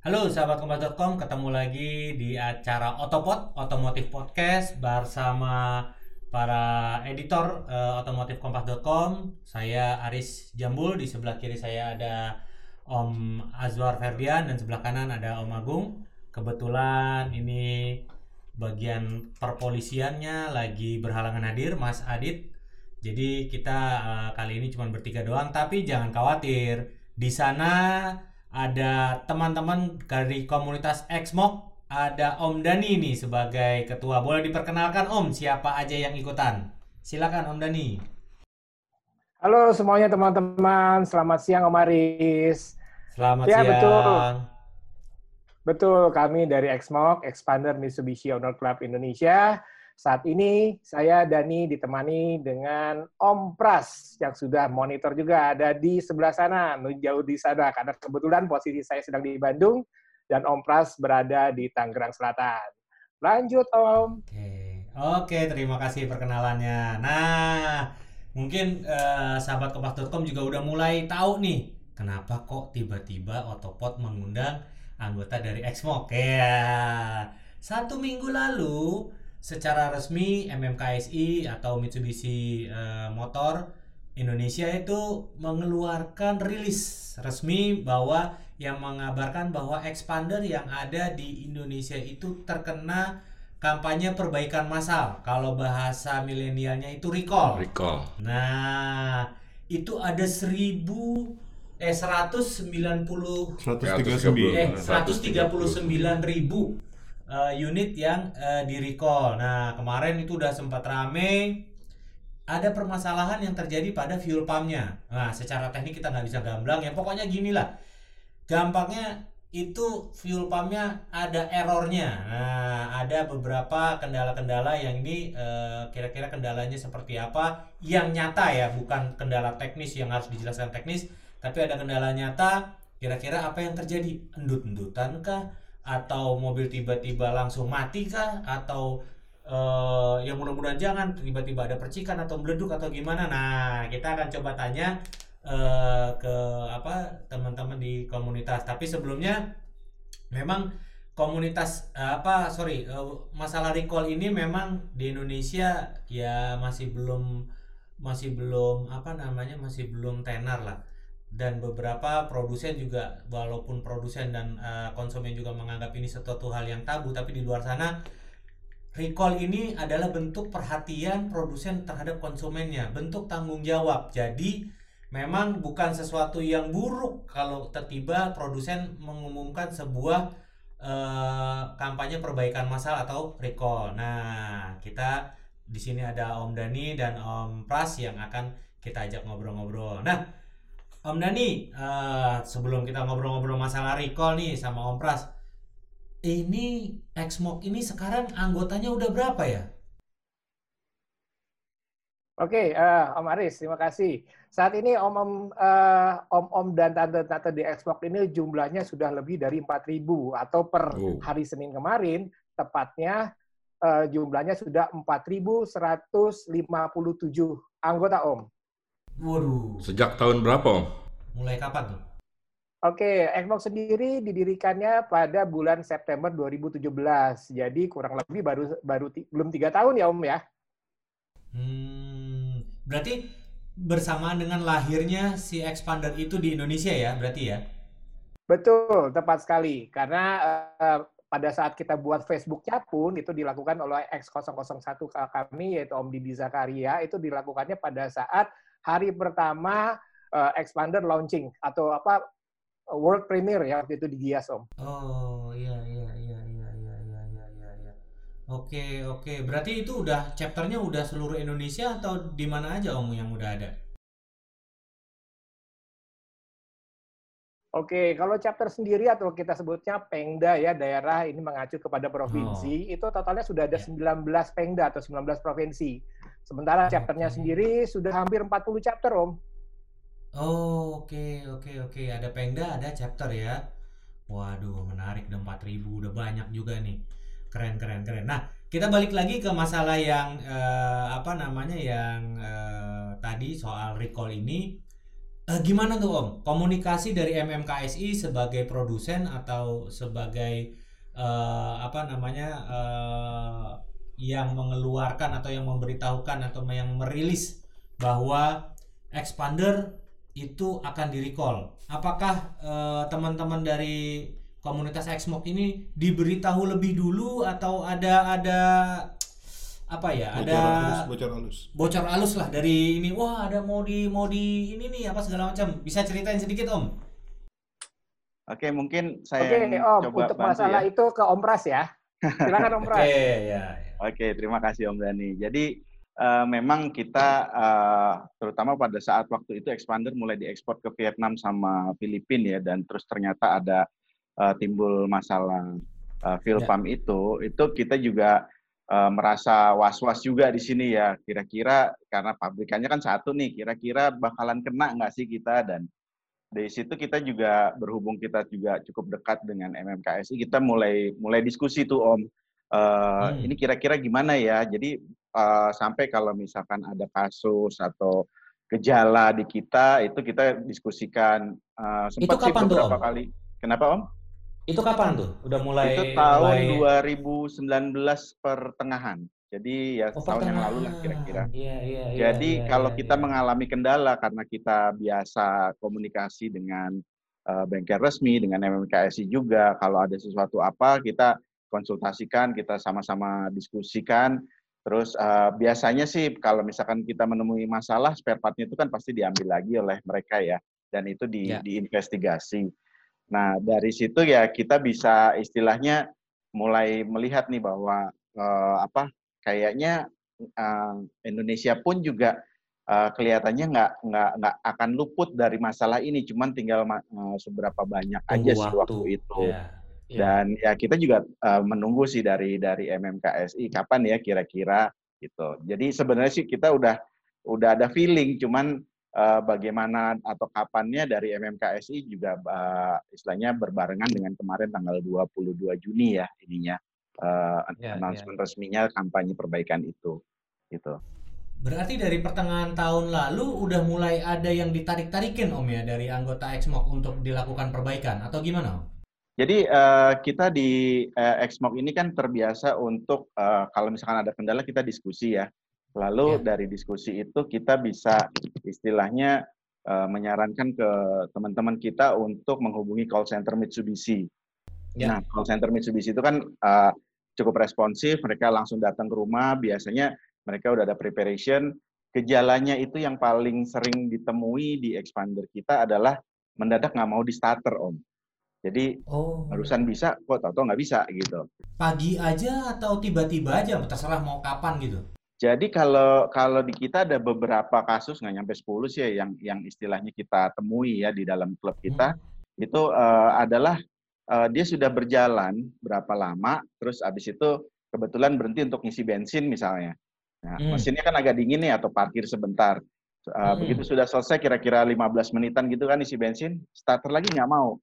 Halo sahabat kompas.com, ketemu lagi di acara Otopod, Otomotif Podcast bersama para editor uh, otomotif kompas.com. Saya Aris Jambul, di sebelah kiri saya ada Om Azwar Ferdian dan sebelah kanan ada Om Agung. Kebetulan ini bagian perpolisiannya lagi berhalangan hadir, Mas Adit. Jadi kita uh, kali ini cuma bertiga doang, tapi jangan khawatir. Di sana ada teman-teman dari komunitas Xmok, ada Om Dani nih sebagai ketua. Boleh diperkenalkan Om, siapa aja yang ikutan? Silakan Om Dani. Halo semuanya teman-teman, selamat siang Om Aris. Selamat ya, siang. betul. Betul, kami dari Xmok, Expander Mitsubishi Owner Club Indonesia. Saat ini saya Dani ditemani dengan Om Pras yang sudah monitor juga ada di sebelah sana, jauh di sana karena kebetulan posisi saya sedang di Bandung dan Om Pras berada di Tangerang Selatan. Lanjut Om. Oke, oke terima kasih perkenalannya. Nah, mungkin uh, sahabat kompas.com juga udah mulai tahu nih kenapa kok tiba-tiba Otopod mengundang anggota dari Xmok ya. Satu minggu lalu secara resmi MMKSI atau Mitsubishi uh, Motor Indonesia itu mengeluarkan rilis resmi bahwa yang mengabarkan bahwa expander yang ada di Indonesia itu terkena kampanye perbaikan massal. Kalau bahasa milenialnya itu recall. Recall. Nah, itu ada seribu eh 190 139 eh 139 ribu uh, unit yang uh, di recall. Nah, kemarin itu udah sempat rame. Ada permasalahan yang terjadi pada fuel pumpnya. Nah, secara teknik kita nggak bisa gamblang ya. Pokoknya gini lah. Gampangnya itu fuel pumpnya ada errornya. Nah, ada beberapa kendala-kendala yang ini uh, kira-kira kendalanya seperti apa yang nyata ya, bukan kendala teknis yang harus dijelaskan teknis, tapi ada kendala nyata. Kira-kira apa yang terjadi? Endut-endutan kah? Atau mobil tiba-tiba langsung mati kah? Atau uh, yang mudah-mudahan jangan tiba-tiba ada percikan atau meleduk atau gimana. Nah kita akan coba tanya uh, ke apa teman-teman di komunitas. Tapi sebelumnya memang komunitas uh, apa sorry uh, masalah recall ini memang di Indonesia ya masih belum masih belum apa namanya masih belum tenar lah dan beberapa produsen juga walaupun produsen dan uh, konsumen juga menganggap ini sesuatu hal yang tabu tapi di luar sana recall ini adalah bentuk perhatian produsen terhadap konsumennya bentuk tanggung jawab. Jadi memang bukan sesuatu yang buruk kalau tiba-tiba produsen mengumumkan sebuah uh, kampanye perbaikan masalah atau recall. Nah kita di sini ada Om Dani dan Om Pras yang akan kita ajak ngobrol-ngobrol. Nah Om Dani, uh, sebelum kita ngobrol-ngobrol masalah recall nih sama Om Pras, ini Xmok ini sekarang anggotanya udah berapa ya? Oke, uh, Om Aris, terima kasih. Saat ini Om-Om uh, Om-Om dan tante-tante di Xbox ini jumlahnya sudah lebih dari 4.000 atau per oh. hari Senin kemarin tepatnya uh, jumlahnya sudah 4.157 anggota Om. Waduh. Sejak tahun berapa, Om? Mulai kapan tuh? Oke, Xbox sendiri didirikannya pada bulan September 2017. Jadi kurang lebih baru baru belum tiga tahun ya Om ya. Hmm, berarti bersamaan dengan lahirnya si Expander itu di Indonesia ya, berarti ya? Betul, tepat sekali. Karena uh, pada saat kita buat Facebooknya pun itu dilakukan oleh X001 kami yaitu Om Didi Zakaria itu dilakukannya pada saat hari pertama uh, Expander launching atau apa world premiere ya waktu itu di Gias Om. Oh iya iya iya iya iya iya iya iya. Ya. Oke oke berarti itu udah chapternya udah seluruh Indonesia atau di mana aja Om yang udah ada? Oke, kalau chapter sendiri atau kita sebutnya Pengda ya daerah ini mengacu kepada provinsi, oh. itu totalnya sudah ada ya. 19 Pengda atau 19 provinsi. Sementara chapternya sendiri sudah hampir 40 chapter, Om. Oh, oke, okay, oke, okay, oke. Okay. Ada Pengda, ada chapter ya. Waduh, menarik. Udah 4000, udah banyak juga nih. Keren, keren, keren. Nah, kita balik lagi ke masalah yang eh, apa namanya yang eh, tadi soal recall ini uh, gimana tuh Om? Komunikasi dari MMKSI sebagai produsen atau sebagai uh, apa namanya uh, yang mengeluarkan atau yang memberitahukan atau yang merilis bahwa expander itu akan di recall. Apakah teman-teman uh, dari komunitas Xmok ini diberitahu lebih dulu atau ada ada apa ya bocor ada halus, bocor halus bocor halus lah dari ini. Wah ada mau di mau di ini nih apa segala macam. Bisa ceritain sedikit om? Oke mungkin saya oke om coba untuk masalah ya. itu ke om Pras ya. Silakan om Pras. Oke ya, ya oke terima kasih om Dani jadi uh, memang kita uh, terutama pada saat waktu itu expander mulai diekspor ke Vietnam sama Filipina ya dan terus ternyata ada uh, timbul masalah uh, itu itu kita juga uh, merasa was-was juga di sini ya. Kira-kira karena pabrikannya kan satu nih, kira-kira bakalan kena nggak sih kita dan dari situ kita juga berhubung kita juga cukup dekat dengan MMKSI, kita mulai mulai diskusi tuh Om. Uh, hmm. Ini kira-kira gimana ya? Jadi uh, sampai kalau misalkan ada kasus atau gejala di kita itu kita diskusikan uh, sempat itu kapan sih beberapa tuh, kali. Kenapa Om? Itu kapan tuh? Udah mulai Itu tahun mulai... 2019 pertengahan. Jadi ya oh, tahun yang lalu lah kira-kira. Iya, iya, iya. Jadi iya, kalau iya, kita iya. mengalami kendala karena kita biasa komunikasi dengan uh, bengkel resmi, dengan MMKSI juga, kalau ada sesuatu apa kita konsultasikan, kita sama-sama diskusikan. Terus uh, biasanya sih kalau misalkan kita menemui masalah spare partnya itu kan pasti diambil lagi oleh mereka ya, dan itu di, ya. diinvestigasi. Nah, dari situ ya kita bisa istilahnya mulai melihat nih bahwa uh, apa kayaknya uh, Indonesia pun juga uh, kelihatannya nggak nggak nggak akan luput dari masalah ini, cuman tinggal uh, seberapa banyak Tunggu aja sih waktu, itu. Yeah. Yeah. Dan ya kita juga uh, menunggu sih dari dari MMKSI kapan ya kira-kira gitu. Jadi sebenarnya sih kita udah udah ada feeling, cuman uh, bagaimana atau kapannya dari MMKSI juga uh, istilahnya berbarengan dengan kemarin tanggal 22 Juni ya ininya uh, ya, announcement ya. resminya kampanye perbaikan itu gitu. Berarti dari pertengahan tahun lalu udah mulai ada yang ditarik-tarikin Om ya dari anggota XMOK untuk dilakukan perbaikan atau gimana Jadi uh, kita di uh, XMOK ini kan terbiasa untuk uh, kalau misalkan ada kendala kita diskusi ya. Lalu ya. dari diskusi itu kita bisa istilahnya uh, menyarankan ke teman-teman kita untuk menghubungi call center Mitsubishi. Ya. Nah, call center Mitsubishi itu kan uh, cukup responsif, mereka langsung datang ke rumah, biasanya mereka udah ada preparation. Gejalanya itu yang paling sering ditemui di expander kita adalah mendadak nggak mau di starter, Om. Jadi oh. barusan bisa, kok atau nggak bisa gitu. Pagi aja atau tiba-tiba aja, terserah mau kapan gitu? Jadi kalau kalau di kita ada beberapa kasus nggak nyampe 10 sih ya, yang yang istilahnya kita temui ya di dalam klub kita hmm. itu uh, adalah uh, dia sudah berjalan berapa lama terus abis itu kebetulan berhenti untuk ngisi bensin misalnya. Nah, hmm. mesinnya kan agak dingin nih atau parkir sebentar. Uh, hmm. Begitu sudah selesai kira-kira 15 menitan gitu kan isi bensin, starter lagi nggak mau.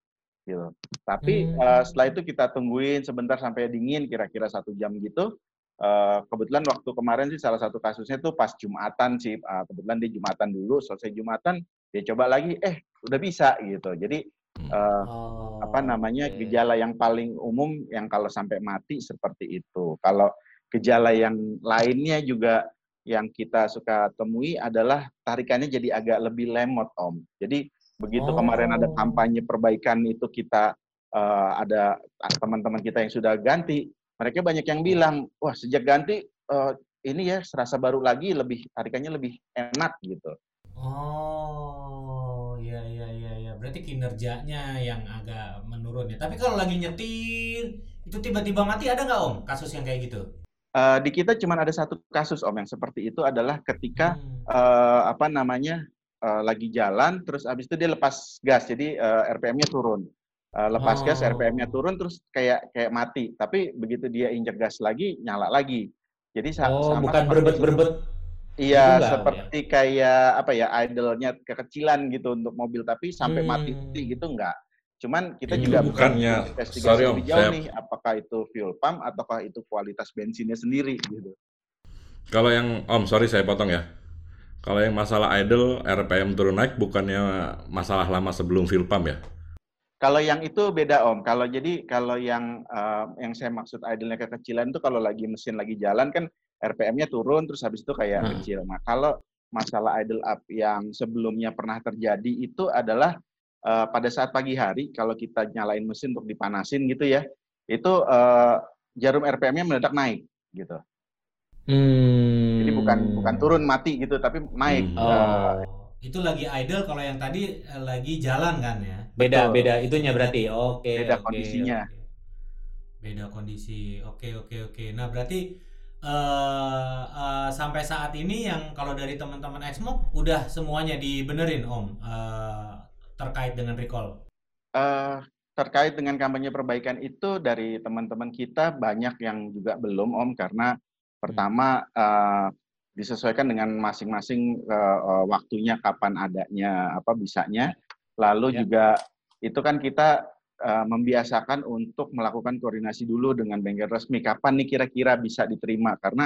Gitu. Tapi hmm. uh, setelah itu kita tungguin sebentar sampai dingin kira-kira satu jam gitu Uh, kebetulan waktu kemarin sih salah satu kasusnya tuh pas Jumatan sih, uh, kebetulan di Jumatan dulu, selesai Jumatan dia coba lagi, eh udah bisa gitu. Jadi uh, oh, apa namanya okay. gejala yang paling umum yang kalau sampai mati seperti itu. Kalau gejala yang lainnya juga yang kita suka temui adalah tarikannya jadi agak lebih lemot om. Jadi begitu oh. kemarin ada kampanye perbaikan itu kita uh, ada teman-teman kita yang sudah ganti mereka banyak yang bilang, wah sejak ganti uh, ini ya serasa baru lagi, lebih tarikannya lebih enak gitu. Oh, iya iya iya ya. Berarti kinerjanya yang agak menurun ya. Tapi kalau lagi nyetir itu tiba-tiba mati ada nggak om kasus yang kayak gitu? Uh, di kita cuma ada satu kasus om yang seperti itu adalah ketika hmm. uh, apa namanya uh, lagi jalan terus abis itu dia lepas gas jadi uh, RPM-nya turun uh, lepas oh. gas RPM-nya turun terus kayak kayak mati tapi begitu dia injek gas lagi nyala lagi jadi oh, sama bukan berbet-berbet Iya, seperti ya? kayak apa ya idle-nya kekecilan gitu untuk mobil tapi sampai hmm. mati gitu enggak. Cuman kita itu juga bukannya investigasi sorry, lebih jauh saya... nih apakah itu fuel pump ataukah itu kualitas bensinnya sendiri gitu. Kalau yang Om, sorry saya potong ya. Kalau yang masalah idle, RPM turun naik bukannya masalah lama sebelum pump ya? Kalau yang itu beda Om. Kalau jadi kalau yang uh, yang saya maksud idle-nya kekecilan itu kalau lagi mesin lagi jalan kan RPM-nya turun terus habis itu kayak hmm. kecil. Nah, kalau masalah idle up yang sebelumnya pernah terjadi itu adalah uh, pada saat pagi hari kalau kita nyalain mesin untuk dipanasin gitu ya, itu uh, jarum RPM-nya mendadak naik gitu. Hmm. Jadi bukan bukan turun mati gitu, tapi naik. Hmm. Oh. Itu lagi idle kalau yang tadi lagi jalan kan ya? Beda Betul. beda itunya berarti. Oke. Okay, beda okay, kondisinya. Okay. Beda kondisi. Oke okay, oke okay, oke. Okay. Nah berarti uh, uh, sampai saat ini yang kalau dari teman-teman Xmok udah semuanya dibenerin Om uh, terkait dengan recall. Uh, terkait dengan kampanye perbaikan itu dari teman-teman kita banyak yang juga belum Om karena pertama uh, disesuaikan dengan masing-masing uh, uh, waktunya kapan adanya apa bisanya lalu ya. juga itu kan kita uh, membiasakan untuk melakukan koordinasi dulu dengan bengkel resmi. Kapan nih kira-kira bisa diterima? Karena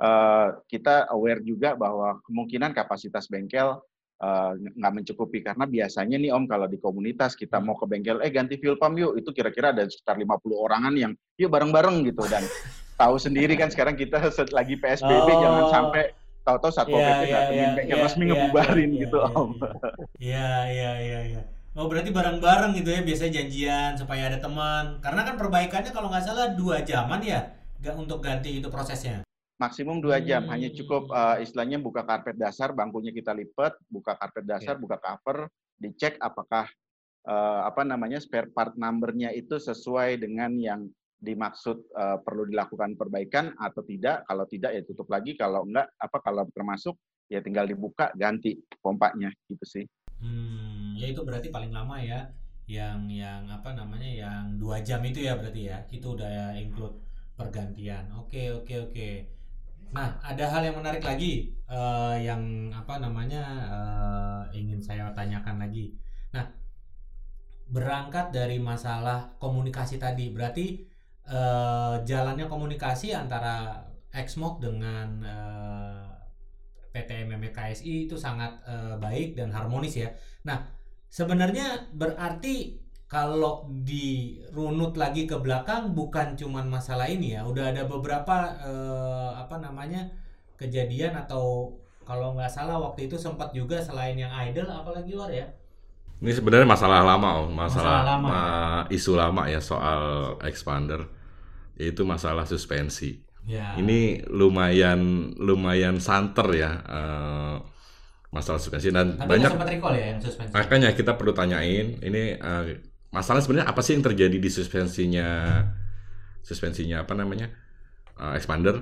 uh, kita aware juga bahwa kemungkinan kapasitas bengkel uh, nggak mencukupi. Karena biasanya nih Om, kalau di komunitas kita mau ke bengkel, eh ganti fuel pump yuk, itu kira-kira ada sekitar 50 orangan yang yuk bareng-bareng gitu. Dan tahu sendiri kan sekarang kita lagi PSBB, oh. jangan sampai tahu-tahu saat yeah, PP yeah, datengin yeah, resmi yeah, ngebubarin yeah, gitu yeah, Om. Iya, iya, iya, iya. Oh berarti bareng-bareng gitu ya biasanya janjian supaya ada teman. Karena kan perbaikannya kalau nggak salah dua jaman ya nggak untuk ganti itu prosesnya. Maksimum dua jam, hmm. hanya cukup uh, istilahnya buka karpet dasar, bangkunya kita lipat, buka karpet dasar, okay. buka cover, dicek apakah uh, apa namanya spare part numbernya itu sesuai dengan yang dimaksud uh, perlu dilakukan perbaikan atau tidak. Kalau tidak ya tutup lagi. Kalau enggak apa kalau termasuk ya tinggal dibuka ganti pompanya gitu sih. Hmm, ya itu berarti paling lama ya yang yang apa namanya yang dua jam itu ya berarti ya itu udah include pergantian. Oke oke oke. Nah ada hal yang menarik lagi uh, yang apa namanya uh, ingin saya tanyakan lagi. Nah berangkat dari masalah komunikasi tadi berarti uh, jalannya komunikasi antara Xmok dengan uh, PT MMA KSI itu sangat uh, baik dan harmonis ya. Nah, sebenarnya berarti kalau dirunut lagi ke belakang bukan cuman masalah ini ya, udah ada beberapa uh, apa namanya kejadian atau kalau nggak salah waktu itu sempat juga selain yang idol apalagi luar ya. Ini sebenarnya masalah lama, oh. masalah, masalah lama, ya? isu lama ya soal expander, yaitu masalah suspensi. Ya. Ini lumayan lumayan santer ya uh, masalah suspensi dan Tapi banyak sempat recall ya yang suspensi. Makanya kita perlu tanyain ini uh, masalah sebenarnya apa sih yang terjadi di suspensinya suspensinya apa namanya uh, expander?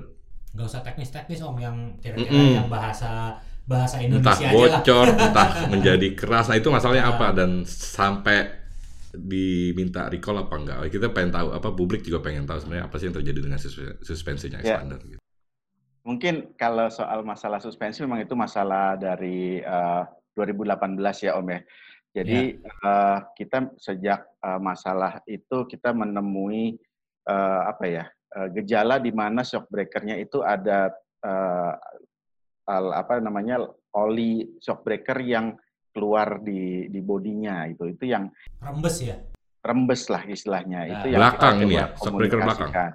Gak usah teknis-teknis om yang kira-kira mm -mm. yang bahasa bahasa Indonesia entah bocor, aja lah. entah menjadi keras. Nah itu masalahnya ya. apa dan sampai diminta recall apa enggak? Kita pengen tahu apa publik juga pengen tahu sebenarnya apa sih yang terjadi dengan suspensinya ya. expander gitu. Mungkin kalau soal masalah suspensi memang itu masalah dari uh, eh, 2018 ya Om ya. Jadi ya. Uh, kita sejak uh, masalah itu kita menemui uh, apa ya uh, gejala di mana shock breakernya itu ada uh, apa namanya oli shock breaker yang keluar di di bodinya itu itu yang rembes ya rembes lah istilahnya nah, itu yang belakang ini ya belakang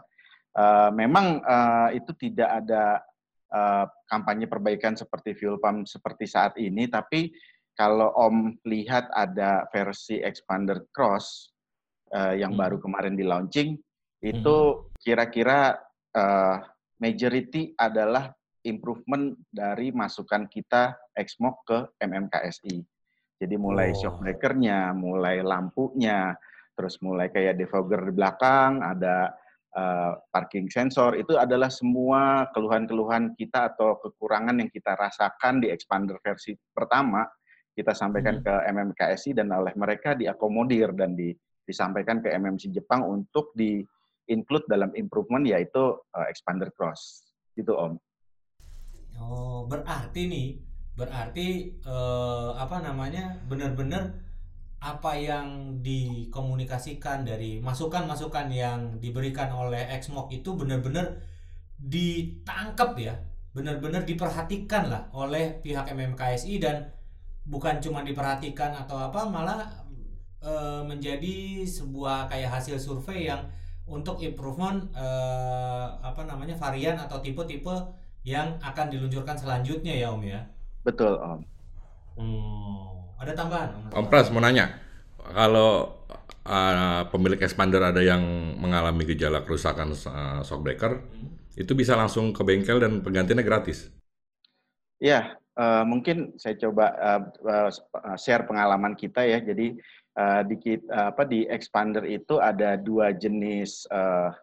uh, memang uh, itu tidak ada uh, kampanye perbaikan seperti fuel pump seperti saat ini tapi kalau Om lihat ada versi expander cross uh, yang hmm. baru kemarin di launching itu hmm. kira-kira hmm. uh, majority adalah improvement dari masukan kita XMOK ke MMKSI. Jadi mulai oh. shock breakernya, mulai lampunya, terus mulai kayak defogger di belakang, ada uh, parking sensor, itu adalah semua keluhan-keluhan kita atau kekurangan yang kita rasakan di expander versi pertama, kita sampaikan hmm. ke MMKSI dan oleh mereka diakomodir dan di, disampaikan ke MMC Jepang untuk di include dalam improvement yaitu uh, expander cross. Gitu Om. Oh, berarti nih, berarti eh, apa namanya? benar-benar apa yang dikomunikasikan dari masukan-masukan yang diberikan oleh Xmok itu benar-benar ditangkap ya, benar-benar diperhatikan lah oleh pihak MMKSI dan bukan cuma diperhatikan atau apa malah e, menjadi sebuah kayak hasil survei yang untuk improvement e, apa namanya varian atau tipe-tipe yang akan diluncurkan selanjutnya ya Om ya. Betul Om. Hmm, ada tambahan Om? Om Pras mau nanya, kalau uh, pemilik expander ada yang mengalami gejala kerusakan uh, shockbreaker, hmm. itu bisa langsung ke bengkel dan penggantinya gratis. Ya, uh, mungkin saya coba uh, uh, share pengalaman kita ya. Jadi uh, di uh, apa di expander itu ada dua jenis uh,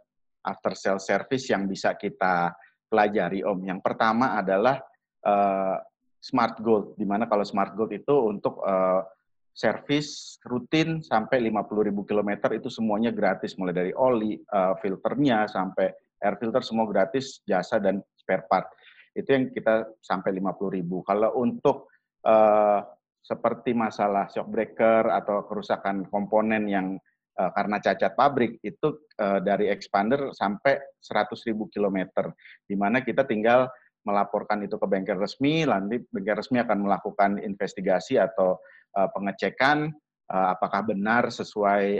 after sale service yang bisa kita pelajari Om. Yang pertama adalah uh, Smart Gold, di mana kalau Smart Gold itu untuk uh, servis rutin sampai 50.000 km itu semuanya gratis mulai dari oli, uh, filternya sampai air filter semua gratis, jasa dan spare part itu yang kita sampai 50 ribu. Kalau untuk uh, seperti masalah shock breaker atau kerusakan komponen yang karena cacat pabrik itu uh, dari expander sampai 100 ribu kilometer, di mana kita tinggal melaporkan itu ke bengkel resmi, nanti bengkel resmi akan melakukan investigasi atau uh, pengecekan apakah benar sesuai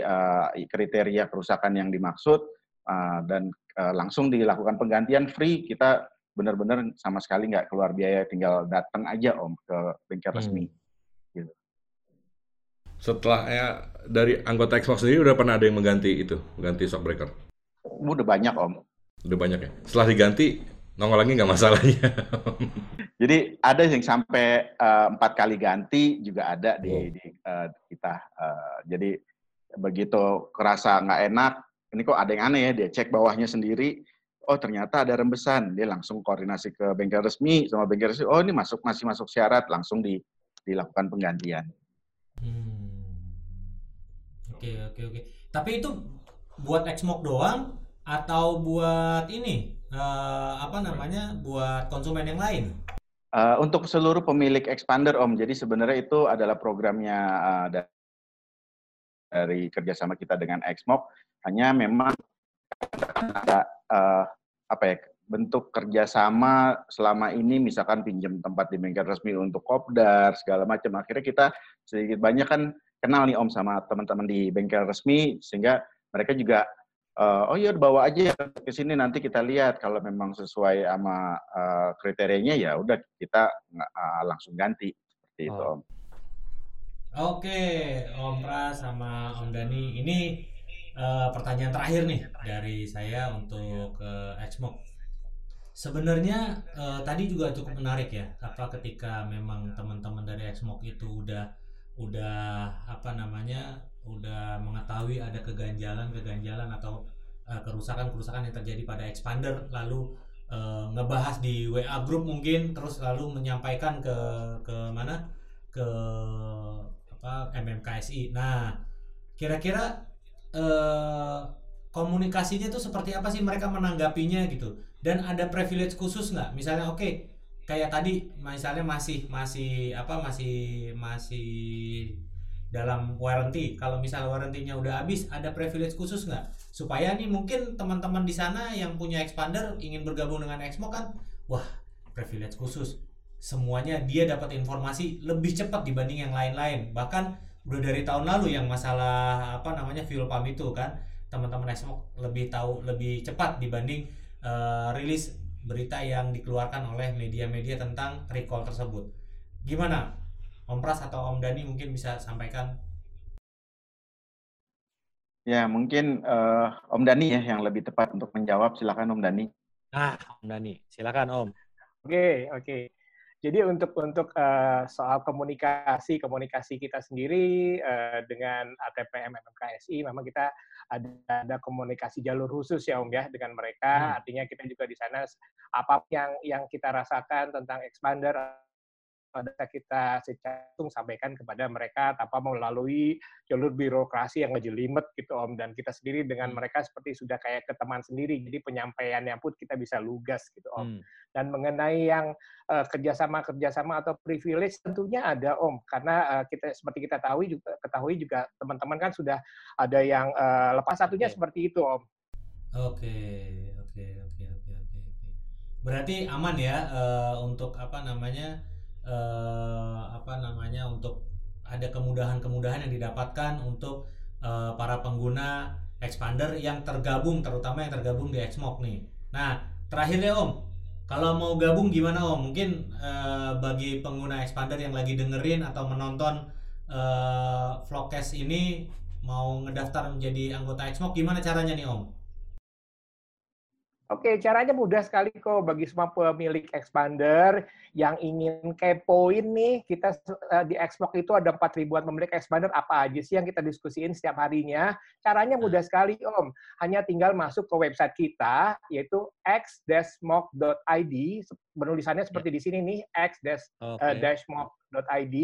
kriteria kerusakan yang dimaksud dan langsung dilakukan penggantian free. Kita benar-benar sama sekali nggak keluar biaya, tinggal datang aja om ke bengkel hmm. resmi. Gitu. Setelah ya dari anggota Xbox sendiri udah pernah ada yang mengganti itu, ganti shock breaker? Udah banyak om. Udah banyak ya. Setelah diganti nongol lagi nggak masalahnya. Jadi ada yang sampai uh, empat kali ganti juga ada di, oh. di uh, kita. Uh, jadi begitu kerasa nggak enak, ini kok ada yang aneh ya, dia cek bawahnya sendiri, oh ternyata ada rembesan, dia langsung koordinasi ke bengkel resmi sama bengkel resmi, oh ini masuk masih masuk syarat, langsung di, dilakukan penggantian. Hmm. Oke oke oke. Tapi itu buat Xmok doang atau buat ini uh, apa namanya buat konsumen yang lain? Uh, untuk seluruh pemilik expander Om, jadi sebenarnya itu adalah programnya uh, dari kerjasama kita dengan Xmok. Hanya memang ada uh, apa ya bentuk kerjasama selama ini misalkan pinjam tempat di bengkel resmi untuk kopdar segala macam akhirnya kita sedikit banyak kan kenal nih om sama teman-teman di bengkel resmi sehingga mereka juga uh, oh iya bawa aja ke sini nanti kita lihat kalau memang sesuai sama uh, kriterianya ya udah kita uh, langsung ganti seperti oh. itu om. Oke, Om Pras sama Om Dani. Ini uh, pertanyaan terakhir nih dari saya untuk ke uh, Xmok. Sebenarnya uh, tadi juga cukup menarik ya, apa ketika memang teman-teman dari Xmok itu udah udah apa namanya udah mengetahui ada keganjalan-keganjalan atau uh, kerusakan-kerusakan yang terjadi pada expander lalu uh, ngebahas di WA group mungkin terus lalu menyampaikan ke ke mana? Ke apa MMKSI. Nah, kira-kira eh, komunikasinya tuh seperti apa sih mereka menanggapinya gitu? Dan ada privilege khusus nggak? Misalnya oke okay, kayak tadi misalnya masih masih apa masih masih dalam warranty. Kalau misalnya warrantinya udah habis ada privilege khusus nggak? Supaya nih mungkin teman-teman di sana yang punya expander ingin bergabung dengan Exmo kan wah privilege khusus. Semuanya dia dapat informasi lebih cepat dibanding yang lain-lain. Bahkan udah dari tahun lalu yang masalah apa namanya fuel pump itu kan teman-teman Exmo lebih tahu lebih cepat dibanding uh, rilis berita yang dikeluarkan oleh media-media tentang recall tersebut. Gimana? Om Pras atau Om Dani mungkin bisa sampaikan? Ya, mungkin uh, Om Dani ya yang lebih tepat untuk menjawab. Silakan Om Dani. Ah, Om Dani. Silakan Om. Oke, okay, oke. Okay. Jadi untuk untuk uh, soal komunikasi komunikasi kita sendiri uh, dengan ATPM MMKSI memang kita ada, ada komunikasi jalur khusus ya Om ya dengan mereka. Hmm. Artinya kita juga di sana apa yang yang kita rasakan tentang expander pada kita secara langsung sampaikan kepada mereka tanpa melalui jalur birokrasi yang ngejelimet gitu Om dan kita sendiri dengan hmm. mereka seperti sudah kayak ke teman sendiri jadi penyampaiannya pun kita bisa lugas gitu Om hmm. dan mengenai yang uh, kerjasama kerjasama atau privilege tentunya ada Om karena uh, kita seperti kita tahu juga ketahui juga teman-teman kan sudah ada yang uh, lepas satunya okay. seperti itu Om. Oke oke oke oke oke oke. berarti aman ya uh, untuk apa namanya uh, apa namanya untuk ada kemudahan-kemudahan yang didapatkan untuk uh, para pengguna expander yang tergabung terutama yang tergabung di Xmok nih. Nah, terakhir ya Om, kalau mau gabung gimana Om? Mungkin uh, bagi pengguna expander yang lagi dengerin atau menonton uh, vlogcast ini mau ngedaftar menjadi anggota Xmok gimana caranya nih Om? Oke, caranya mudah sekali kok bagi semua pemilik expander yang ingin kepoin nih, kita uh, di Xbox itu ada 4 ribuan pemilik expander, apa aja sih yang kita diskusiin setiap harinya. Caranya mudah hmm. sekali, Om. Hanya tinggal masuk ke website kita, yaitu x-mock.id, penulisannya seperti di sini nih, x-mock.id.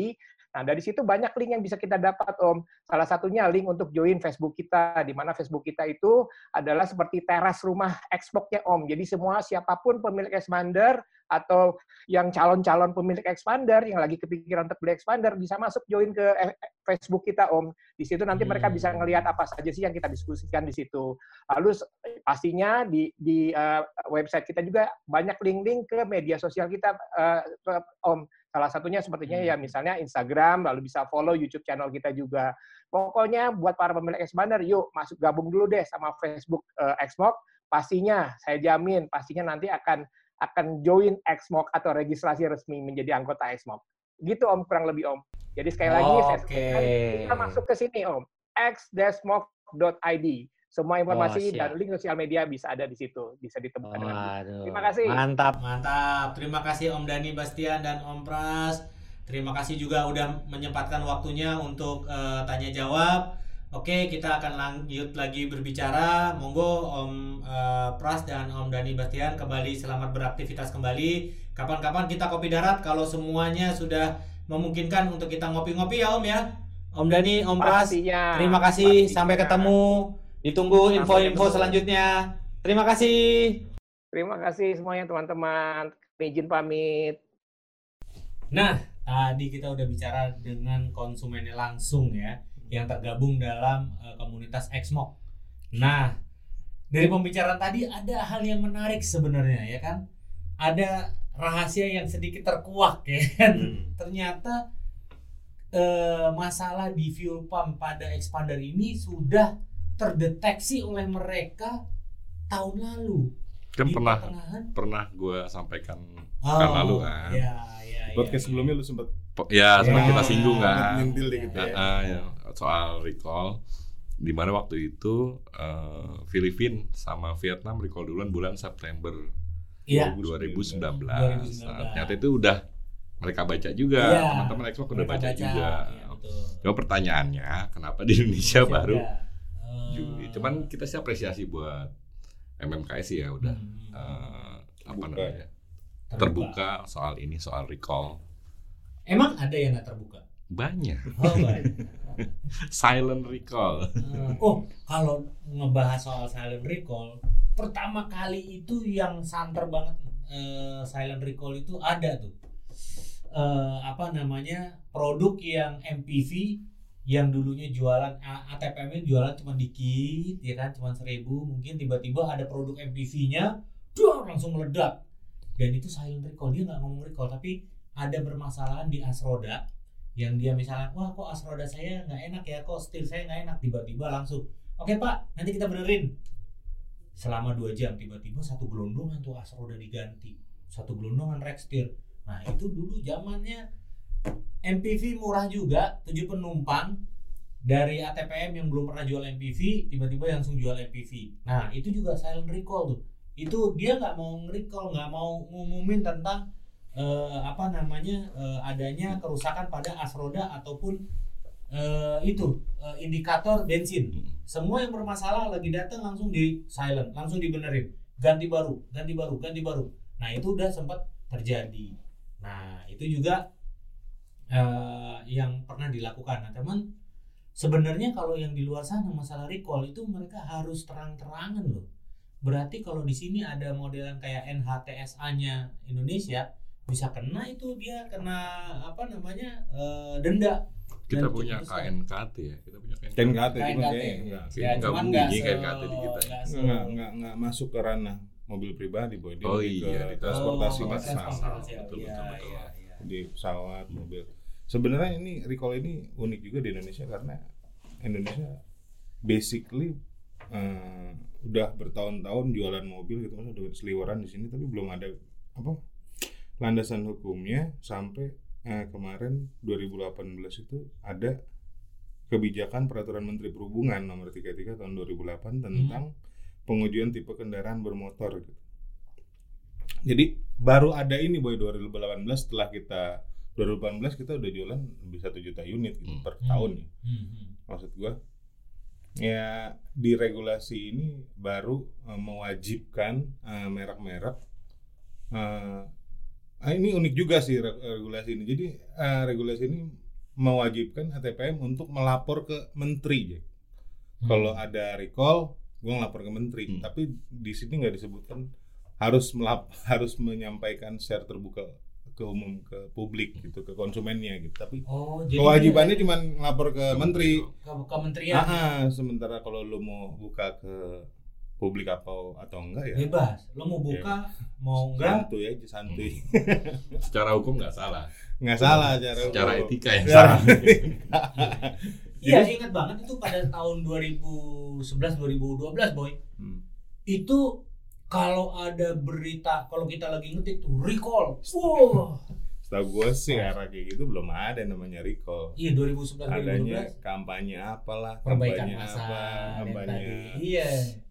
Nah, dari situ banyak link yang bisa kita dapat, Om. Salah satunya link untuk join Facebook kita, di mana Facebook kita itu adalah seperti teras rumah Xbox-nya, Om. Jadi semua siapa pun pemilik expander atau yang calon-calon pemilik expander yang lagi kepikiran untuk beli expander bisa masuk join ke eh, Facebook kita, Om. Di situ nanti mereka bisa hmm. ngelihat apa saja sih yang kita diskusikan di situ. Lalu pastinya di di uh, website kita juga banyak link-link ke media sosial kita, uh, Om Salah satunya sepertinya ya hmm. misalnya Instagram, lalu bisa follow YouTube channel kita juga. Pokoknya buat para pemilik Xpander, yuk masuk gabung dulu deh sama Facebook uh, Xmock. Pastinya, saya jamin, pastinya nanti akan akan join Xmock atau registrasi resmi menjadi anggota Xmock. Gitu Om, kurang lebih Om. Jadi sekali lagi, oh, saya okay. kita masuk ke sini Om, x-mock.id. Semua informasi oh, dan link sosial media bisa ada di situ, bisa ditemukan. Oh, Terima kasih. Mantap, mantap. Terima kasih Om Dani Bastian dan Om Pras. Terima kasih juga udah menyempatkan waktunya untuk uh, tanya jawab. Oke, kita akan lanjut lagi berbicara. Monggo Om uh, Pras dan Om Dani Bastian kembali selamat beraktivitas kembali. Kapan-kapan kita kopi darat kalau semuanya sudah memungkinkan untuk kita ngopi-ngopi ya Om ya. Om Dani, Om Pras, Pastinya. terima kasih. Pastinya. Sampai ketemu. Ditunggu info-info selanjutnya. Terima kasih. Terima kasih semuanya teman-teman. Izin pamit. Nah, tadi kita udah bicara dengan konsumennya langsung ya, yang tergabung dalam uh, komunitas Xmok. Nah, dari pembicaraan tadi ada hal yang menarik sebenarnya ya kan? Ada rahasia yang sedikit terkuak ya kan? Hmm. Ternyata uh, masalah di fuel pump pada expander ini sudah terdeteksi oleh mereka tahun lalu. Kan pernah pernah gue sampaikan oh, kan lalu kan. Ya, ya, Podcast ya, sebelumnya ya. lu sempat ya sempat kita singgung kan. Nyentil dikit ya. Uh, ya. Soal recall di mana waktu itu uh, Filipina sama Vietnam recall duluan bulan September ya. 2019. 2019. Nah, ternyata itu udah mereka baca juga, ya, teman-teman Expo udah baca, baca juga. Ya, Cuma pertanyaannya, kenapa di Indonesia, Indonesia baru Juli. Hmm. Cuman kita sih apresiasi buat MMKS ya udah hmm. uh, apa namanya terbuka. terbuka soal ini soal recall. Emang ada yang nggak terbuka? Banyak. Oh, banyak. silent recall. Uh, oh, kalau ngebahas soal silent recall, pertama kali itu yang santer banget uh, silent recall itu ada tuh. Uh, apa namanya produk yang MPV yang dulunya jualan ATPM jualan cuma dikit ya kan cuma seribu mungkin tiba-tiba ada produk MPV-nya duh, langsung meledak. Dan itu silent recall dia nggak ngomong recall tapi ada bermasalahan di asroda yang dia misalnya wah kok asroda saya nggak enak ya kok setir saya nggak enak tiba-tiba langsung oke pak nanti kita benerin. Selama dua jam tiba-tiba satu gelondongan tuh asroda diganti satu gelondongan rex setir nah itu dulu zamannya MPV murah juga, 7 penumpang dari ATPM yang belum pernah jual MPV tiba-tiba langsung jual MPV. Nah itu juga silent recall tuh. Itu dia nggak mau recall, nggak mau ngumumin tentang uh, apa namanya uh, adanya kerusakan pada as roda ataupun uh, itu indikator bensin. Semua yang bermasalah lagi datang langsung di silent, langsung dibenerin, ganti baru, ganti baru, ganti baru. Nah itu udah sempat terjadi. Nah itu juga uh, yang pernah dilakukan. Nah, teman sebenarnya kalau yang di luar sana masalah recall itu mereka harus terang-terangan loh. Berarti kalau di sini ada modelan kayak NHTSA-nya Indonesia bisa kena itu dia kena apa namanya uh, denda kita Dan punya KNKT ya kita punya KNKT KNKT, KNKT. Ya, ya, nggak bunyi KNKT di kita nggak nggak nggak masuk ke ranah mobil pribadi boy dia oh, iya, ke transportasi oh, massal betul, betul, betul, iya, betul. iya, iya. di pesawat mobil sebenarnya ini recall ini unik juga di Indonesia karena Indonesia basically uh, udah bertahun-tahun jualan mobil gitu kan udah seliweran di sini tapi belum ada apa landasan hukumnya sampai uh, kemarin 2018 itu ada kebijakan peraturan Menteri Perhubungan nomor 33 tahun 2008 tentang hmm. pengujian tipe kendaraan bermotor gitu. Jadi baru ada ini boy 2018 setelah kita 2018 kita udah jualan lebih satu juta unit gitu hmm. per tahun ya. Hmm. hmm. Maksud gua ya di regulasi ini baru uh, mewajibkan uh, merek-merek uh, ini unik juga sih regulasi ini. Jadi uh, regulasi ini mewajibkan ATPM untuk melapor ke menteri ya. Hmm. Kalau ada recall, gue ngelapor ke menteri. Hmm. Tapi di sini nggak disebutkan harus melap harus menyampaikan share terbuka ke umum ke publik gitu ke konsumennya gitu. Tapi oh, kewajibannya cuma ngelapor ke, ke menteri. Ke kementerian. Ah, sementara kalau lu mau buka ke publik apa atau enggak ya bebas lo mau buka ya. mau enggak santuy aja santuy hmm. secara hukum nggak salah nggak salah cara secara etika yang salah iya ingat banget itu pada tahun 2011 2012 boy hmm. itu kalau ada berita kalau kita lagi ngetik tuh recall wow Setahu gue sih era kayak gitu belum ada namanya recall. Iya 2011 Adanya kampanye apalah, perbaikan masa, apa, kampanye. Iya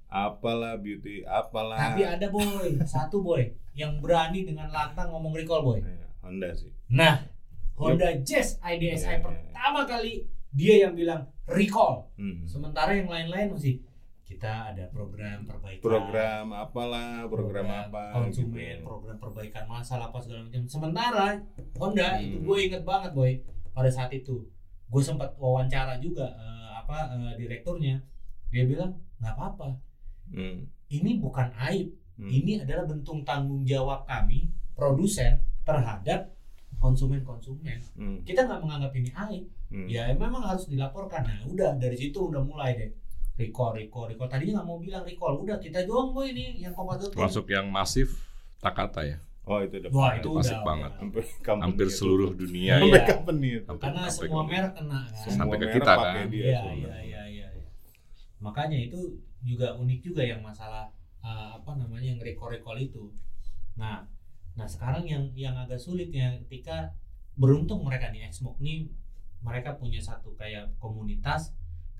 apalah beauty apalah tapi ada boy satu boy yang berani dengan lantang ngomong recall boy ya, Honda sih nah Honda. Jazz IDSI ya, pertama ya. kali dia yang bilang recall hmm. sementara yang lain-lain masih kita ada program perbaikan program apalah program, program apa konsumen gitu. program perbaikan masalah apa segala macam sementara Honda hmm. itu gue inget banget boy pada saat itu gue sempat wawancara juga uh, apa uh, direkturnya dia bilang nggak apa-apa Hmm. Ini bukan aib. Hmm. Ini adalah bentuk tanggung jawab kami produsen terhadap konsumen-konsumen. Hmm. Kita nggak menganggap ini aib. Hmm. Ya memang harus dilaporkan. Nah, udah dari situ udah mulai deh. Recall, recall, recall. Tadinya nggak mau bilang recall. Udah kita doang boy ini yang kompas Masuk yang masif Takata ya. Oh itu udah Wah, itu masif udah, banget. Hampir, hampir seluruh dunia. Sampai ya. company itu. Karena sampai semua merek kena kan. Sampai ke kita kan. Iya, iya, iya, iya. Makanya itu juga unik juga yang masalah uh, apa namanya yang rekor-rekor itu. Nah, nah sekarang yang yang agak sulitnya ketika beruntung mereka nih Xmok nih mereka punya satu kayak komunitas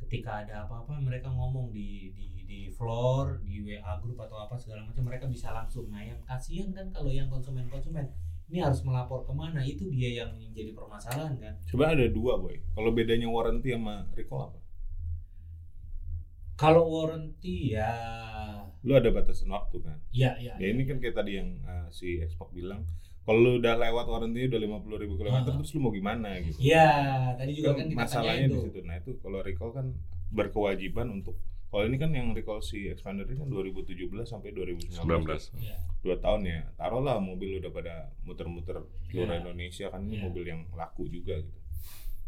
ketika ada apa-apa mereka ngomong di di di floor di WA grup atau apa segala macam mereka bisa langsung nah yang kasihan kan kalau yang konsumen-konsumen ini harus melapor ke mana itu dia yang jadi permasalahan kan coba ada dua boy kalau bedanya warranty sama recall apa kalau warranty ya lu ada batasan waktu kan? Iya, iya. Ya, ya ini kan kayak tadi yang uh, si Xbox bilang, kalau lu udah lewat warranty udah lima puluh ribu kilometer, terus lu mau gimana gitu? Iya, tadi juga kan, kan masalahnya di situ. Nah itu kalau recall kan berkewajiban untuk kalau ini kan yang recall si expander ini kan 2017 sampai 2019. 19. Ya. Dua tahun ya. Taruhlah mobil udah pada muter-muter seluruh ya. Indonesia kan ini ya. mobil yang laku juga gitu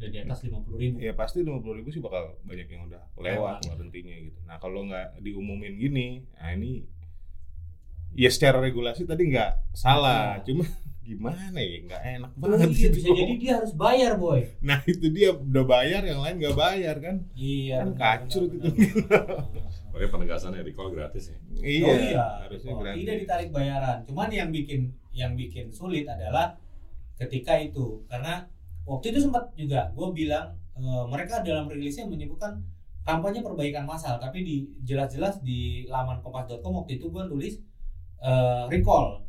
udah di atas lima puluh ribu ya pasti lima puluh ribu sih bakal banyak yang udah lewat warrantinya gitu nah kalau nggak diumumin gini nah ini ya secara regulasi tadi nggak salah nah. cuma gimana ya nggak enak banget oh, iya, gitu. bisa jadi dia harus bayar boy nah itu dia udah bayar yang lain nggak bayar kan iya kan kacur gitu Pokoknya penegasannya recall gratis ya. Iya, oh, iya. harusnya oh, gratis. Tidak ditarik bayaran. Cuman yang bikin yang bikin sulit adalah ketika itu karena waktu itu sempat juga gue bilang e, mereka dalam rilisnya menyebutkan kampanye perbaikan massal tapi di jelas-jelas di laman kompas.com waktu itu gue nulis e, recall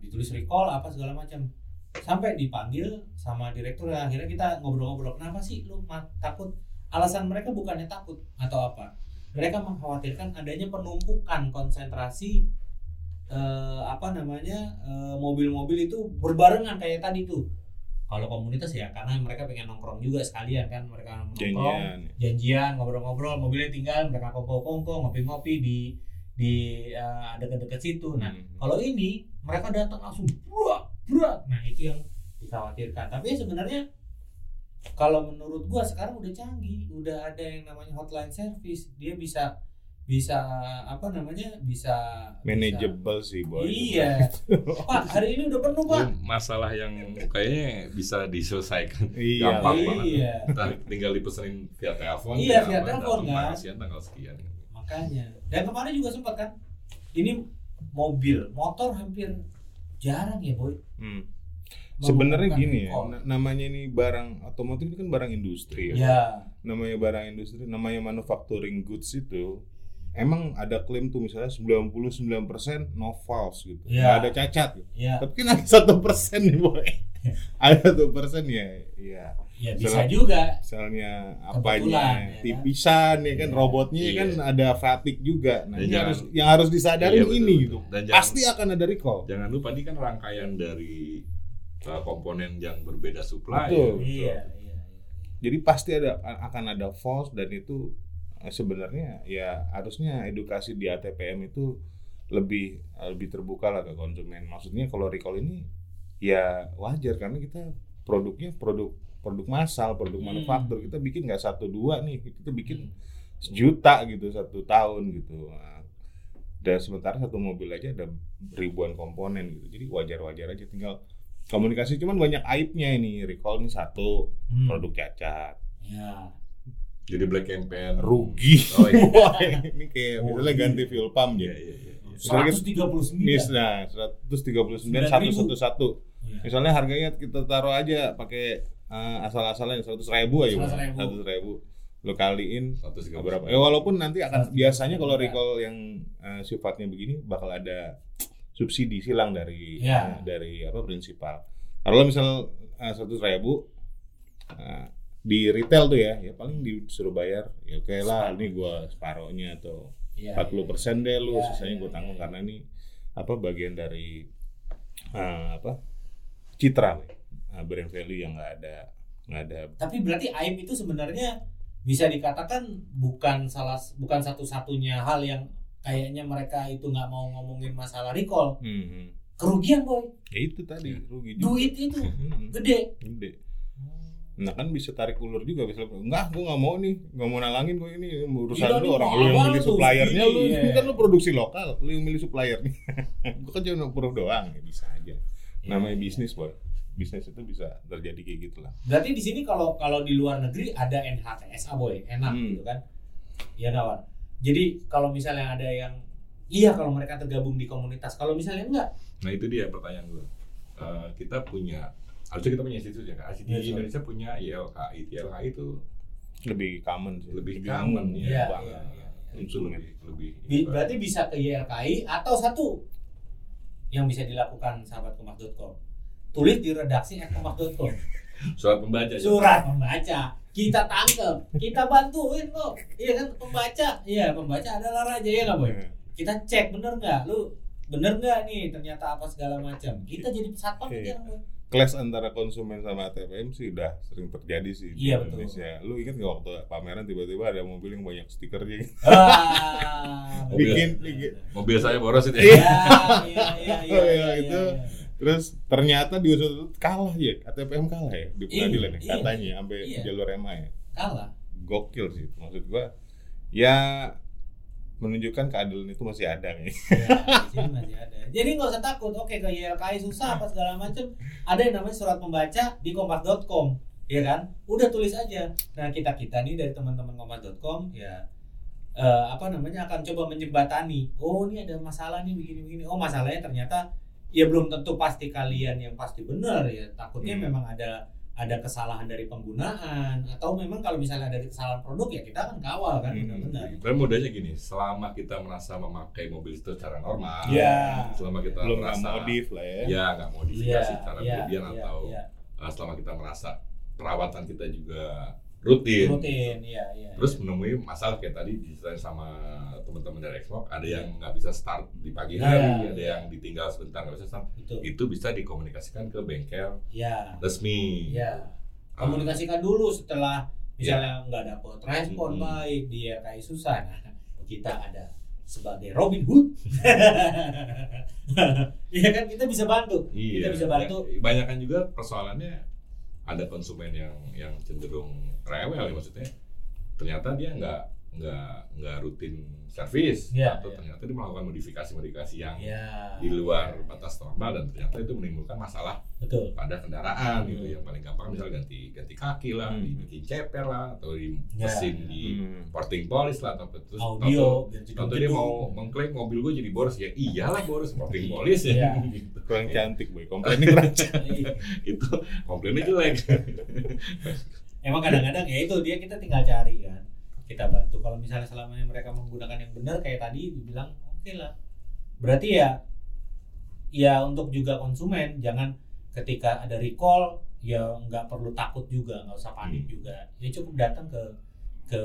ditulis recall apa segala macam. Sampai dipanggil sama direktur ya akhirnya kita ngobrol-ngobrol kenapa sih lu takut? Alasan mereka bukannya takut atau apa? Mereka mengkhawatirkan adanya penumpukan konsentrasi eh, apa namanya mobil-mobil itu berbarengan kayak tadi tuh. Kalau komunitas ya karena mereka pengen nongkrong juga sekalian kan mereka nongkrong. Janjian, janjian ngobrol-ngobrol mobilnya tinggal mereka kongko-kongko ngopi-ngopi di di uh, dekat-dekat situ. Nah hmm. kalau ini mereka datang langsung berat berat nah itu yang dikhawatirkan. Tapi sebenarnya kalau menurut gua sekarang udah canggih udah ada yang namanya hotline service. Dia bisa bisa apa namanya bisa manageable bisa, sih boy. Iya. Pak hari ini udah penuh pak. Masalah yang kayaknya bisa diselesaikan. Iya. Gampang iya. banget tinggal dipesenin via telepon iya via telepon kan. tanggal sekian makanya dan kemarin juga sempat kan ini mobil motor hampir jarang ya boy hmm. sebenarnya gini ya namanya ini barang otomotif itu kan barang industri ya, ya. namanya barang industri namanya manufacturing goods itu emang ada klaim tuh misalnya 99% no false gitu yeah. nggak ada cacat gitu. yeah. tapi kan ada satu persen nih boy ada satu persen ya ya ya bisa juga. misalnya apanya ya, tipisan ya kan? Robotnya iya. kan ada fatigue juga. Nah ini harus yang harus disadari iya, ini gitu. Dan jangan, pasti akan ada recall. Jangan lupa ini kan rangkaian dari uh, komponen yang berbeda supply betul, ya, betul. Iya, iya, jadi pasti ada akan ada false dan itu Eh, sebenarnya ya harusnya edukasi di ATPM itu lebih lebih terbuka lah ke konsumen. Maksudnya kalau recall ini ya wajar karena kita produknya produk produk massal, produk hmm. manufaktur. Kita bikin nggak satu dua nih, kita bikin hmm. sejuta gitu satu tahun gitu. Nah, dan sementara satu mobil aja ada ribuan komponen gitu. Jadi wajar-wajar aja tinggal komunikasi cuman banyak aibnya ini recall ini satu hmm. produk cacat. Ya jadi black campaign rugi oh, iya. ini kayak oh, misalnya iya. ganti fuel pump ya iya, iya, iya. 139 misalnya 139 satu satu satu misalnya harganya kita taruh aja pakai uh, asal-asalan seratus ribu aja seratus ribu. Lo kaliin berapa? Ya walaupun nanti akan biasanya kalau recall yang uh, sifatnya begini bakal ada subsidi silang dari ya. uh, dari apa prinsipal. Kalau misal seratus uh, ribu uh, di retail tuh ya ya paling disuruh bayar ya oke okay lah ini gua separohnya atau iya, empat puluh persen deh lu ya, sisanya ya, gue tanggung ya. karena ini apa bagian dari uh, apa citra uh, brand value yang nggak ada nggak ada. Tapi berarti aib itu sebenarnya bisa dikatakan bukan salah bukan satu-satunya hal yang kayaknya mereka itu nggak mau ngomongin masalah recall. Hmm, hmm. kerugian boy. Ya itu tadi rugi duit itu gede. Gede. Nah kan bisa tarik ulur juga bisa enggak gue nggak mau nih nggak mau nalangin gue ini. Urusan iya, lu orang lu yang milih suppliernya lu. Iya. ini kan lu produksi lokal lu yang milih suppliernya gue kan cuma approve doang ya bisa aja. Iya, namanya iya. bisnis boy bisnis itu bisa terjadi kayak gitulah. Berarti di sini kalau kalau di luar negeri ada NHTSA boy. Enak hmm. gitu kan? Iya kawan. Jadi kalau misalnya ada yang iya kalau mereka tergabung di komunitas. Kalau misalnya enggak? Nah itu dia pertanyaan gue uh, kita punya harusnya kita punya institusi ya kan di yes, Indonesia punya ILKI ILKI itu lebih common sih. lebih, lebih common ya, ya, ya, ya. lebih, lebih berarti bisa ke ILKI atau satu yang bisa dilakukan sahabat kemak.com tulis di redaksi kemak.com surat pembaca surat pembaca kita tangkep kita bantuin kok iya kan pembaca iya pembaca adalah raja ya nggak boy iya. kita cek bener nggak lu bener nggak nih ternyata apa segala macam kita jadi satpam okay. aja boy clash antara konsumen sama ATM sih udah sering terjadi sih di iya, Indonesia. Betul. Lu ingat nggak waktu pameran tiba-tiba ada mobil yang banyak stikernya? Ah, bikin, mobil, bikin. Mobil saya boros itu ya. Iya, iya, iya, iya, oh, iya, itu. Iya. Terus ternyata di usut kalah ya, ATM kalah ya di pengadilan ya, iya, katanya sampai iya. jalur MA ya. Kalah. Gokil sih, maksud gua. Ya menunjukkan keadilan itu masih ada nih. Ya, masih ada. Jadi nggak usah takut. Oke, ke YLKI susah apa segala macam. Ada yang namanya surat pembaca di kompas.com, ya kan? Udah tulis aja. Nah kita kita nih dari teman-teman kompas.com ya uh, apa namanya akan coba menjembatani. Oh ini ada masalah nih begini-begini. Oh masalahnya ternyata ya belum tentu pasti kalian yang pasti benar ya. Takutnya hmm. memang ada ada kesalahan dari penggunaan atau memang kalau misalnya ada kesalahan produk ya kita akan kawal kan hmm. benar-benar. Dan modalnya gini, selama kita merasa memakai mobil itu secara normal, ya. selama kita belum merasa modif lah ya, ya nggak modifikasi ya, secara ya, berlebihan ya, atau ya. selama kita merasa perawatan kita juga rutin. Rutin, iya, iya. Terus iya. menemui masalah kayak tadi diceritain sama teman-teman dari Xbox, ada yang nggak bisa start di pagi hari, ya, ada ya. yang ditinggal sebentar nggak bisa start. Itu. Itu bisa dikomunikasikan ke bengkel ya. resmi. Ya. Komunikasikan dulu setelah misalnya nggak ya. dapat respon hmm. baik, dia kayak susah. Nah, kita ada sebagai Robin Hood. Iya kan kita bisa bantu. Iya, kita bisa bantu. Ya, banyak kan juga persoalannya ada konsumen yang yang cenderung rewel ya maksudnya. Ternyata dia nggak nggak nggak rutin servis yeah, atau yeah. ternyata dia melakukan modifikasi-modifikasi yang yeah, di luar yeah. batas normal dan ternyata itu menimbulkan masalah Betul. pada kendaraan hmm. gitu yang paling gampang misalnya ganti ganti kaki lah, hmm. dibikin ceper lah atau di ya, mesin yeah. di hmm. porting polish lah atau terus audio atau dia mau mengklaim mobil gue jadi boros ya iyalah boros porting polish ya yeah. gitu. kurang cantik boy komplainnya cantik itu komplainnya jelek emang kadang-kadang ya itu dia kita tinggal cari kan kita bantu. Kalau misalnya selama ini mereka menggunakan yang benar kayak tadi dibilang oke okay lah. Berarti ya ya untuk juga konsumen jangan ketika ada recall ya nggak perlu takut juga nggak usah panik hmm. juga. Ya cukup datang ke ke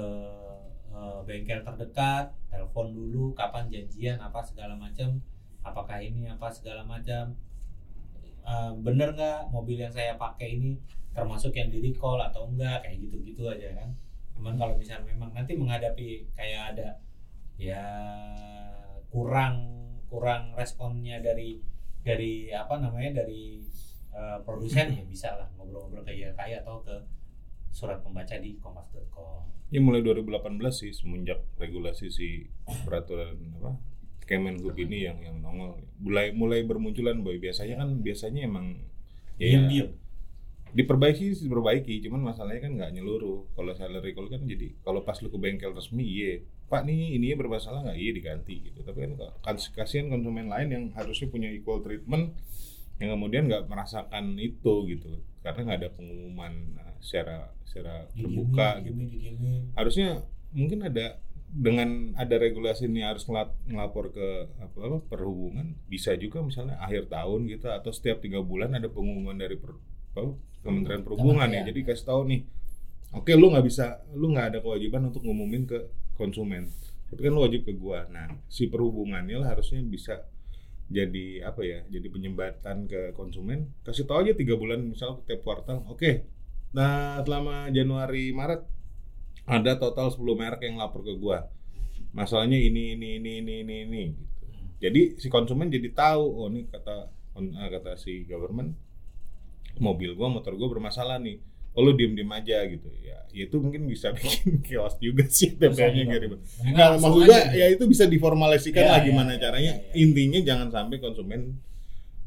uh, bengkel terdekat telepon dulu kapan janjian apa segala macam apakah ini apa segala macam. Uh, bener nggak mobil yang saya pakai ini termasuk yang di recall atau enggak kayak gitu gitu aja kan cuman kalau misalnya memang nanti menghadapi kayak ada ya kurang kurang responnya dari dari apa namanya dari uh, produsen ya bisa lah ngobrol-ngobrol ke YLKI atau ke surat pembaca di kompas.com. Ya mulai 2018 sih semenjak regulasi si peraturan apa Kemenhub ini yang yang nongol. Mulai mulai bermunculan boy. Biasanya kan biasanya emang ya, diam-diam diperbaiki sih diperbaiki. Cuman masalahnya kan nggak nyeluruh. Kalau salary recall kan jadi kalau pas lu ke bengkel resmi iya. Pak nih ini bermasalah nggak? Iya diganti gitu. Tapi kan kasihan konsumen lain yang harusnya punya equal treatment yang kemudian nggak merasakan itu gitu. Karena nggak ada pengumuman uh, secara secara terbuka gitu. harusnya mungkin ada dengan ada regulasi ini harus ngelapor ke apa, apa perhubungan bisa juga misalnya akhir tahun gitu atau setiap tiga bulan ada pengumuman dari per, apa, Kementerian Perhubungan ya. Jadi kasih tahu nih, oke okay, lu nggak bisa, lu nggak ada kewajiban untuk ngumumin ke konsumen, tapi kan lu wajib ke gua. Nah, si perhubungannya lah harusnya bisa jadi apa ya, jadi penyembatan ke konsumen. Kasih tahu aja tiga bulan misal tiap kuartal, oke. Okay. Nah, selama Januari Maret ada total 10 merek yang lapor ke gua. Masalahnya ini ini ini ini ini ini gitu. Jadi si konsumen jadi tahu oh ini kata kata si government mobil gue motor gue bermasalah nih. Oh lu diem diem aja gitu. Ya, ya itu mungkin bisa bikin chaos juga sih TPA-nya gak ribet. Nah maksud gue ya itu bisa diformalisikan ya, lah gimana ya, caranya. ya, ya. intinya jangan sampai konsumen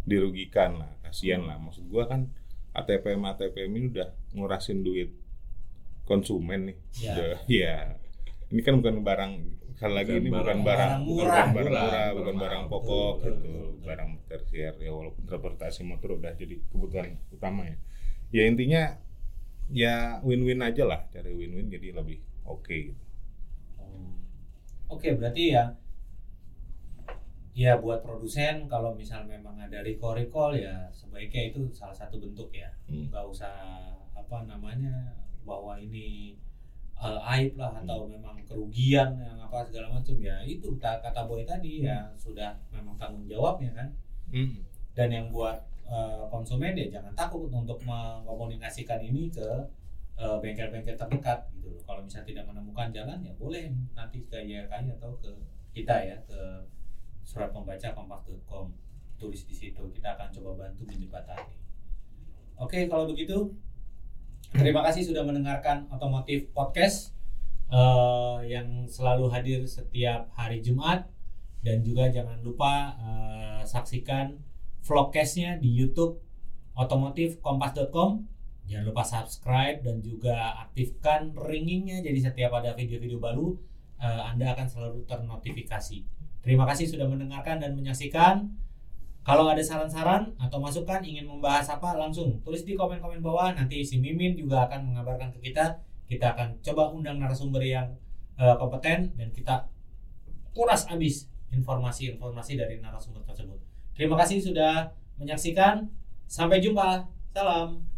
dirugikan lah kasihan hmm. lah. Maksud gue kan ATPM ATPM ini udah ngurasin duit konsumen nih. Ya. ya. Ini kan bukan barang sekali lagi ini bukan barang bukan barang murah, murah bukan barang pokok gitu. barang tersier ya walaupun transportasi motor udah jadi kebutuhan utama ya. Ya intinya ya win-win aja lah. Cari win-win jadi lebih oke okay, gitu. oke okay, berarti ya ya buat produsen kalau misal memang ada recall recall ya sebaiknya itu salah satu bentuk ya. Hmm. nggak usah apa namanya bahwa ini uh, aib lah atau hmm. memang kerugian yang apa segala macam ya itu kata boy tadi ya hmm. ya sudah memang tanggung jawabnya kan hmm. dan yang buat uh, konsumen ya jangan takut untuk mengkomunikasikan ini ke eh, bengkel-bengkel uh, terdekat gitu loh kalau misalnya tidak menemukan jalan ya boleh nanti ke YLKI atau ke kita ya ke surat pembaca kompas.com tulis di situ kita akan coba bantu menjembatani oke kalau begitu Terima kasih sudah mendengarkan Otomotif Podcast uh, yang selalu hadir setiap hari Jumat dan juga jangan lupa uh, saksikan vlogcastnya di YouTube otomotifkompas.com. Jangan lupa subscribe dan juga aktifkan ringingnya jadi setiap ada video-video baru uh, Anda akan selalu ternotifikasi. Terima kasih sudah mendengarkan dan menyaksikan. Kalau ada saran-saran atau masukan ingin membahas apa langsung tulis di komen-komen bawah. Nanti si Mimin juga akan mengabarkan ke kita. Kita akan coba undang narasumber yang uh, kompeten dan kita kuras habis informasi-informasi dari narasumber tersebut. Terima kasih sudah menyaksikan. Sampai jumpa. Salam.